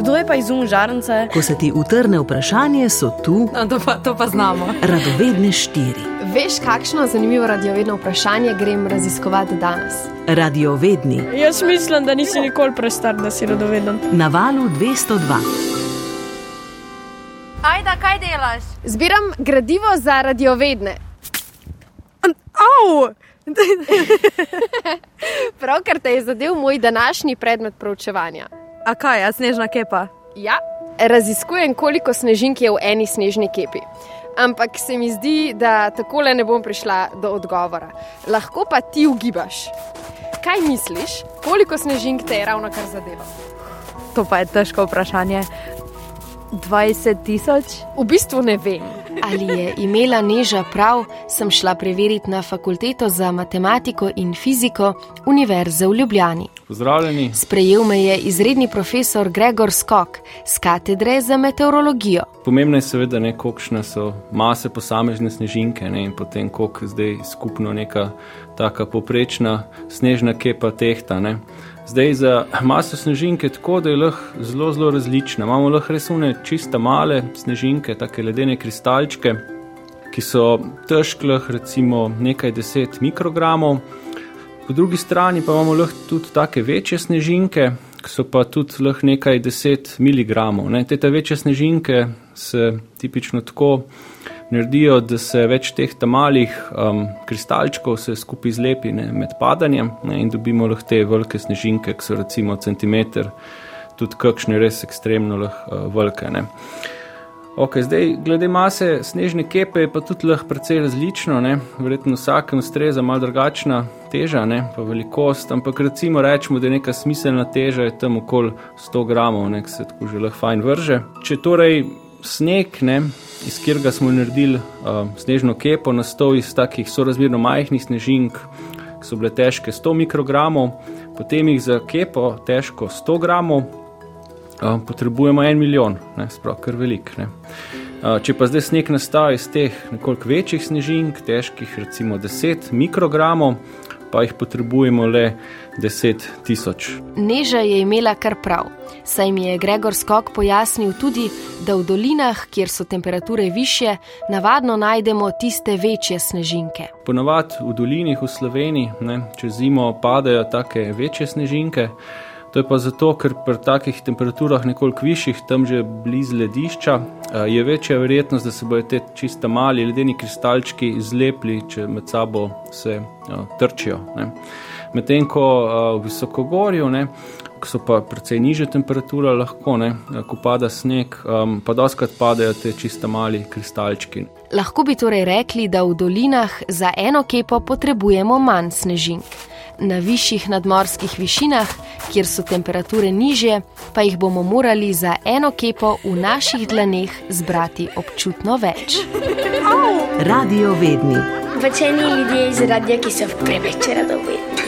Kdo je pa izum žarnice? Ko se ti utrne vprašanje, so tu No, to, pa, to pa znamo. radovedne štiri. Veš, kakšno zanimivo radiovedno vprašanje grem raziskovati danes? Radiovedni Jaz mislim, da nisi nikoli prestar, da si radoveden. na valu 202. Ajda, kaj delaš? Zbiram gradivo za radiovedne. Au! Pravkar te je zadev moj današnji predmet proučevanja. A kaj, a snežna kepa? Ja, raziskujem, koliko snežink je v eni snežni kepi. Ampak se mi zdi, da takole ne bom prišla do odgovora. Lahko pa ti ugibaš. Kaj misliš, koliko snežink te je ravno kar zadelo? To pa je težko vprašanje. 20 tisoč? V bistvu ne vem. Ali je imela Neža prav, sem šla preveriti na fakulteto za matematiko in fiziko Univerze v Ljubljani. Pozdravljeni. Sprejel me je izredni profesor Gregor Skok z katedre za meteorologijo. Pomembno je seveda, ne, kolikšne so mase posamezne snežinke ne, in potem koliko zdaj skupno neka taka poprečna snežna kepa tehta. Ne. Zdaj za maso snežinke tako, da je lahko zelo, zelo različna. Imamo lahko res une čista male snežinke, take ledene kristalčke, ki so težke recimo nekaj deset mikrogramov. Po drugi strani pa imamo lahko tudi take večje snežinke, ki so pa tudi lahko nekaj deset miligramov. Ne. Te te večje snežinke se tipično tako naredijo, da se več teh malih um, kristalčkov se skupaj zlepi ne, med padanjem ne, in dobimo lahko te velike snežinke, ki so recimo centimeter, tudi kakšne res ekstremno lahko uh, velike. Ne. Ok, zdaj, glede mase snežne kepe, je pa tudi lahko precej različno, ne? verjetno vsakem ustreza malo drugačna teža, ne? pa velikost, ampak recimo rečemo, da je neka smiselna teža je tam okoli 100 gramov, nek se tako že lahko fajn vrže. Če torej sneg, ne, iz katerega smo naredili uh, snežno kepo, nastal iz takih sorazmerno majhnih snežink, ki so bile težke 100 mikrogramov, potem jih za kepo težko 100 gramov, Uh, potrebujemo en milijon, ne, sprav kar velik. Ne. Uh, če pa zdaj sneg nastaja iz teh nekoliko večjih snežink, težkih recimo 10 mikrogramov, pa jih potrebujemo le 10 tisoč. Neža je imela kar prav, saj mi je Gregor Skok pojasnil tudi, da v dolinah, kjer so temperature više, navadno najdemo tiste večje snežinke. Ponavadi v dolinih v Sloveniji, ne, čez zimo padajo take večje snežinke. To je pa zato, ker pri takih temperaturah nekoliko višjih, tam že blizu ledišča, eh, je večja verjetnost, da se bodo te čista mali ledeni kristalčki zlepili, če med sabo se uh, trčijo. Medtem ko uh, v visokogorju, ne, ko so pa precej niže temperature, lahko, ne, ko pada sneg, um, pa doskrat padajo te čista mali kristalčki. Lahko bi torej rekli, da v dolinah za eno kepo potrebujemo manj snežink. Na višjih nadmorskih višinah, kjer so temperature nižje, pa jih bomo morali za eno kepo v naših dlaneh zbrati občutno več. Radiovedni Pač eni ljudje iz radia, ki so preveč radovedni.